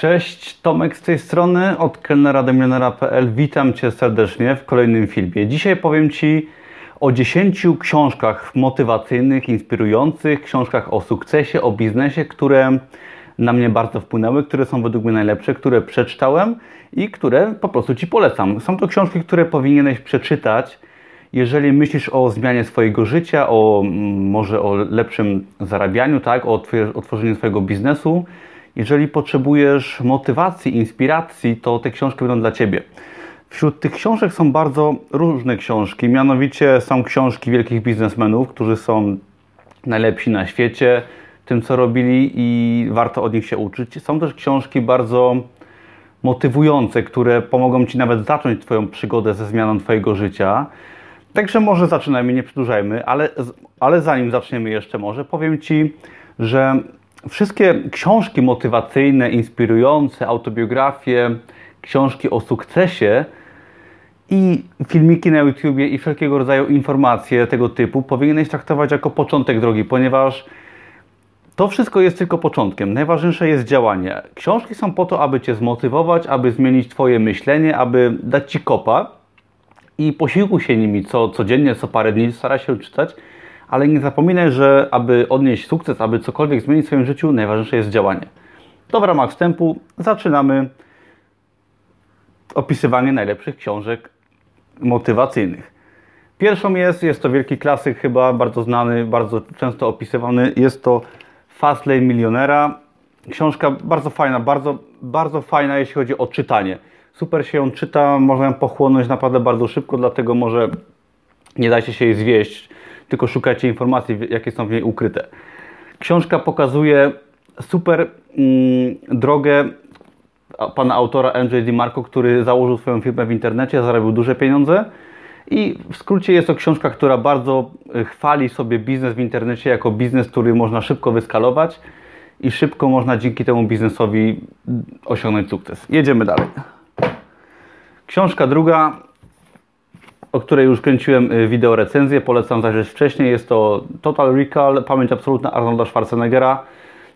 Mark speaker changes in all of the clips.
Speaker 1: Cześć, Tomek z tej strony od kelnera.pl. Witam Cię serdecznie w kolejnym filmie. Dzisiaj powiem Ci o 10 książkach motywacyjnych, inspirujących, książkach o sukcesie, o biznesie, które na mnie bardzo wpłynęły, które są według mnie najlepsze, które przeczytałem i które po prostu Ci polecam. Są to książki, które powinieneś przeczytać, jeżeli myślisz o zmianie swojego życia, o mm, może o lepszym zarabianiu, tak, o otworzeniu swojego biznesu. Jeżeli potrzebujesz motywacji, inspiracji, to te książki będą dla Ciebie. Wśród tych książek są bardzo różne książki, mianowicie są książki wielkich biznesmenów, którzy są najlepsi na świecie, tym co robili i warto od nich się uczyć. Są też książki bardzo motywujące, które pomogą Ci nawet zacząć Twoją przygodę ze zmianą Twojego życia. Także może zaczynajmy, nie przedłużajmy, ale, ale zanim zaczniemy jeszcze może, powiem Ci, że wszystkie książki motywacyjne, inspirujące, autobiografie, książki o sukcesie i filmiki na YouTubie i wszelkiego rodzaju informacje tego typu powinieneś traktować jako początek drogi, ponieważ to wszystko jest tylko początkiem. Najważniejsze jest działanie. Książki są po to, aby Cię zmotywować, aby zmienić Twoje myślenie, aby dać Ci kopa i posiłkuj się nimi co, codziennie, co parę dni, staraj się czytać, ale nie zapominaj, że aby odnieść sukces, aby cokolwiek zmienić w swoim życiu, najważniejsze jest działanie. To w ramach wstępu zaczynamy opisywanie najlepszych książek motywacyjnych. Pierwszą jest, jest to wielki klasyk, chyba bardzo znany, bardzo często opisywany. Jest to Fastlane Milionera. Książka bardzo fajna, bardzo, bardzo fajna, jeśli chodzi o czytanie. Super się ją czyta, można ją pochłonąć naprawdę bardzo szybko, dlatego może nie dajcie się jej zwieść, tylko szukajcie informacji, jakie są w niej ukryte. Książka pokazuje super mm, drogę pana autora Andrzej DiMarco, który założył swoją firmę w internecie, zarobił duże pieniądze. I w skrócie jest to książka, która bardzo e, chwali sobie biznes w internecie jako biznes, który można szybko wyskalować i szybko można dzięki temu biznesowi osiągnąć sukces. Jedziemy dalej. Książka druga, o której już kręciłem e, wideo recenzję, polecam zajrzeć wcześniej. Jest to Total Recall, pamięć absolutna Arnolda Schwarzeneggera.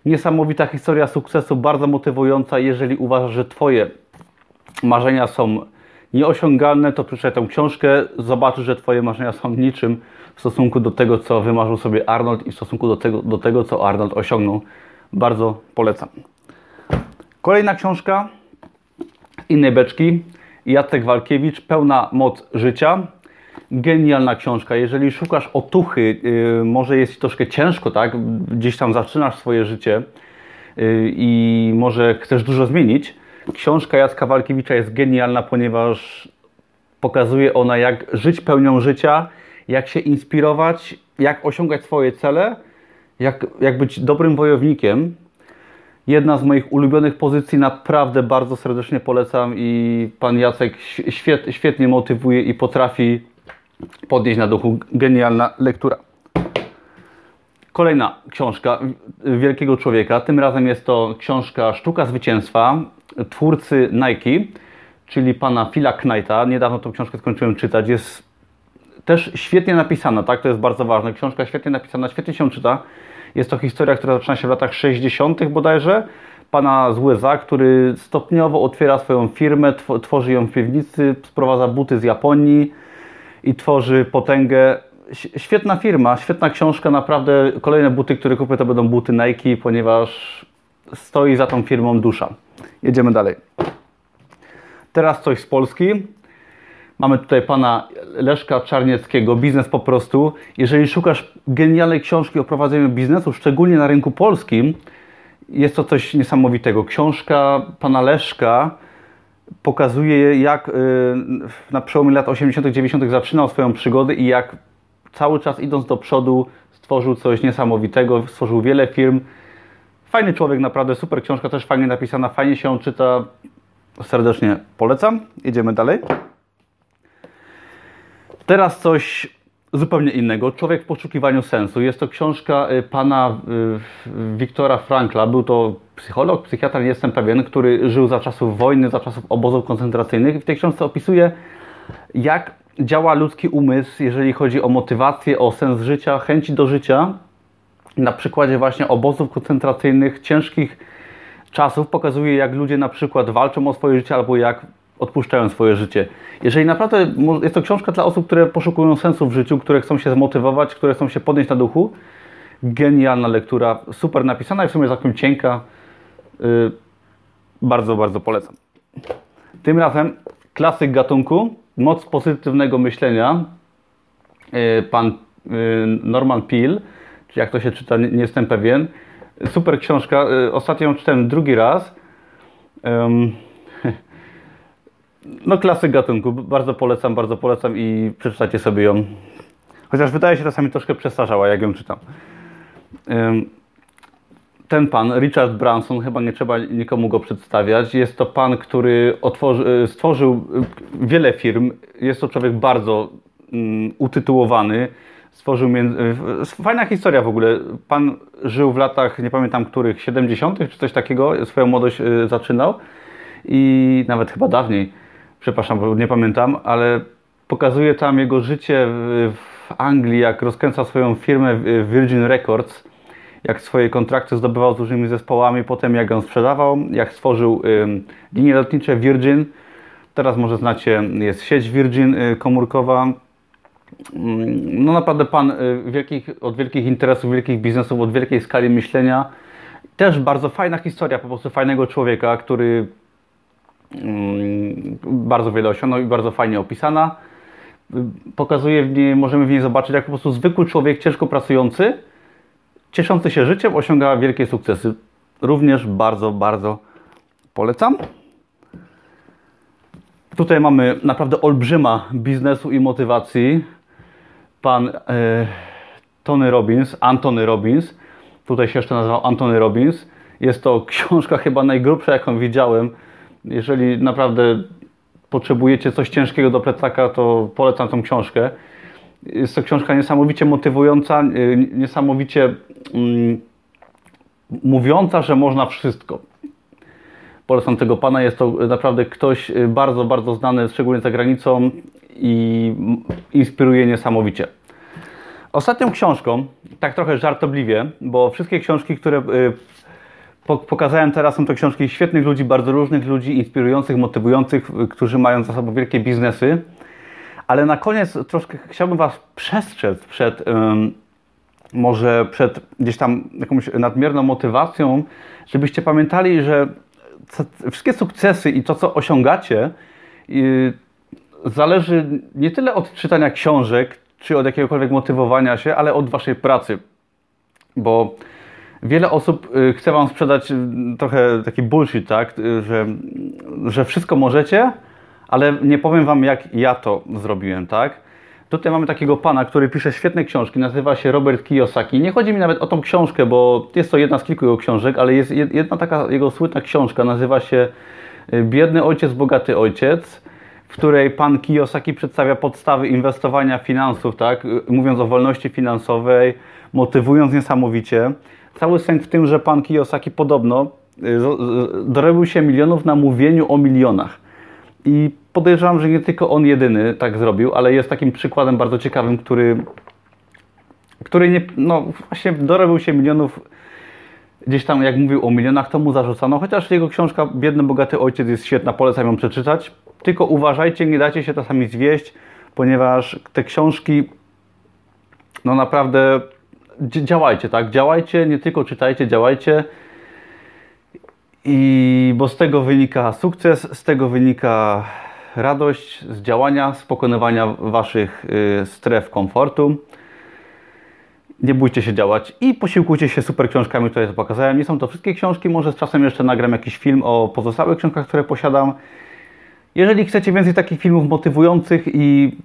Speaker 1: Niesamowita historia sukcesu, bardzo motywująca. Jeżeli uważasz, że Twoje marzenia są nieosiągalne, to przeczytaj tę książkę, zobaczysz, że Twoje marzenia są niczym w stosunku do tego, co wymarzył sobie Arnold i w stosunku do tego, do tego co Arnold osiągnął. Bardzo polecam. Kolejna książka innej beczki. Jacek Walkiewicz, Pełna moc życia. Genialna książka. Jeżeli szukasz otuchy, yy, może jest troszkę ciężko, tak? Gdzieś tam zaczynasz swoje życie yy, i może chcesz dużo zmienić, Książka Jacka Walkiewicza jest genialna, ponieważ pokazuje ona, jak żyć pełnią życia, jak się inspirować, jak osiągać swoje cele, jak, jak być dobrym wojownikiem. Jedna z moich ulubionych pozycji, naprawdę bardzo serdecznie polecam i pan Jacek świet, świetnie motywuje i potrafi podnieść na duchu. Genialna lektura. Kolejna książka wielkiego człowieka. Tym razem jest to książka Sztuka Zwycięstwa twórcy Nike, czyli pana Phila Knighta. Niedawno tą książkę skończyłem czytać. Jest też świetnie napisana, tak? To jest bardzo ważne. Książka świetnie napisana, świetnie się czyta. Jest to historia, która zaczyna się w latach 60. bodajże. Pana z USA, który stopniowo otwiera swoją firmę, tworzy ją w piwnicy, sprowadza buty z Japonii i tworzy potęgę. Świetna firma, świetna książka, naprawdę kolejne buty, które kupię to będą buty Nike, ponieważ stoi za tą firmą dusza. Jedziemy dalej. Teraz coś z Polski. Mamy tutaj pana Leszka Czarnieckiego, biznes po prostu. Jeżeli szukasz genialnej książki o prowadzeniu biznesu, szczególnie na rynku polskim, jest to coś niesamowitego. Książka pana Leszka pokazuje, jak y, na przełomie lat 80., 90. zaczynał swoją przygodę i jak cały czas idąc do przodu stworzył coś niesamowitego, stworzył wiele firm, Fajny człowiek, naprawdę super książka, też fajnie napisana, fajnie się czyta. Serdecznie polecam. Jedziemy dalej. Teraz coś zupełnie innego. Człowiek w poszukiwaniu sensu. Jest to książka y, pana y, Wiktora Frankla. Był to psycholog, psychiatra, nie jestem pewien, który żył za czasów wojny, za czasów obozów koncentracyjnych. W tej książce opisuje, jak działa ludzki umysł, jeżeli chodzi o motywację, o sens życia, chęci do życia na przykładzie właśnie obozów koncentracyjnych, ciężkich czasów pokazuje, jak ludzie na przykład walczą o swoje życie albo jak odpuszczają swoje życie. Jeżeli naprawdę jest to książka dla osób, które poszukują sensu w życiu, które chcą się zmotywować, które chcą się podnieść na duchu, genialna lektura, super napisana i w sumie całkiem cienka. Yy, bardzo, bardzo polecam. Tym razem klasyk gatunku, moc pozytywnego myślenia, yy, pan yy, Norman Peel, czy jak to się czyta, nie, nie jestem pewien. Super książka, yy, ostatnio ją czytałem drugi raz. No klasyk gatunku, bardzo polecam, bardzo polecam i przeczytajcie sobie ją. Chociaż wydaje się czasami troszkę przestarzała, jak ją czytam. Ten pan, Richard Branson, chyba nie trzeba nikomu go przedstawiać. Jest to pan, który otworzy, stworzył wiele firm. Jest to człowiek bardzo um, utytułowany. Stworzył między... Fajna historia w ogóle. Pan żył w latach, nie pamiętam których, 70. czy coś takiego. Swoją młodość y, zaczynał. I nawet chyba dawniej przepraszam, bo nie pamiętam, ale pokazuje tam jego życie w, Anglii, jak rozkręca swoją firmę Virgin Records, jak swoje kontrakty zdobywał z różnymi zespołami, potem jak ją sprzedawał, jak stworzył linie lotnicze Virgin. Teraz może znacie, jest sieć Virgin y, komórkowa. No naprawdę pan y, wielkich, od wielkich interesów, wielkich biznesów, od wielkiej skali myślenia. Też bardzo fajna historia po prostu fajnego człowieka, który Mm, bardzo wiele osiągnął i bardzo fajnie opisana. Pokazuje w niej, możemy w niej zobaczyć, jak po prostu zwykły człowiek, ciężko pracujący, cieszący się życiem, osiąga wielkie sukcesy. Również bardzo, bardzo polecam. Tutaj mamy naprawdę olbrzyma biznesu i motywacji. Pan e, Tony Robbins, Antony Robbins, tutaj się jeszcze nazywał Antony Robbins. Jest to książka chyba najgrubsza, jaką widziałem jeżeli naprawdę potrzebujecie coś ciężkiego do plecaka, to polecam tą książkę. Jest to książka niesamowicie motywująca, y, niesamowicie mm, mówiąca, że można wszystko. Polecam tego pana. Jest to naprawdę ktoś y, bardzo, bardzo znany, szczególnie za granicą i inspiruje niesamowicie. Ostatnią książką, tak trochę żartobliwie, bo wszystkie książki, które y, Pokazałem teraz, są to książki świetnych ludzi, bardzo różnych ludzi, inspirujących, motywujących, którzy mają za sobą wielkie biznesy. Ale na koniec troszkę chciałbym Was przestrzec przed, um, może przed gdzieś tam jakąś nadmierną motywacją, żebyście pamiętali, że wszystkie sukcesy i to, co osiągacie, yy, zależy nie tyle od czytania książek, czy od jakiegokolwiek motywowania się, ale od Waszej pracy. Bo wiele osób y, chce Wam sprzedać y, trochę taki bullshit, tak? Y, że, że wszystko możecie, ale nie powiem Wam, jak ja to zrobiłem, tak? Tutaj mamy takiego pana, który pisze świetne książki, nazywa się Robert Kiyosaki. Nie chodzi mi nawet o tą książkę, bo jest to jedna z kilku jego książek, ale jest jedna taka jego słynna książka, nazywa się Biedny ojciec, bogaty ojciec, w której pan Kiyosaki przedstawia podstawy inwestowania finansów, tak? Mówiąc o wolności finansowej, motywując niesamowicie. Cały sens w tym, że pan Kiyosaki podobno y, dorobił się milionów na mówieniu o milionach. I podejrzewam, że nie tylko on jedyny tak zrobił, ale jest takim przykładem bardzo ciekawym, który, który nie, no właśnie dorobił się milionów gdzieś tam, jak mówił o milionach, to mu zarzucano, chociaż jego książka Biedny, Bogaty Ojciec jest świetna, polecam ją przeczytać. Tylko uważajcie, nie dajcie się czasami zwieść, ponieważ te książki no naprawdę działajcie, tak? Działajcie, nie tylko czytajcie, działajcie. I bo z tego wynika sukces, z tego wynika radość z działania, z pokonywania waszych y, stref komfortu. Nie bójcie się działać i posiłkujcie się super książkami, które pokazałem. Nie są to wszystkie książki, może z czasem jeszcze nagram jakiś film o pozostałych książkach, które posiadam. Jeżeli chcecie więcej takich filmów motywujących i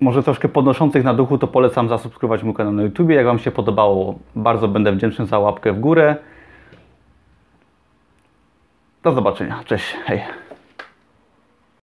Speaker 1: może troszkę podnoszących na duchu, to polecam zasubskrybować mój kanał na YouTube. Jak Wam się podobało, bardzo będę wdzięczny za łapkę w górę. Do zobaczenia. Cześć. Hej.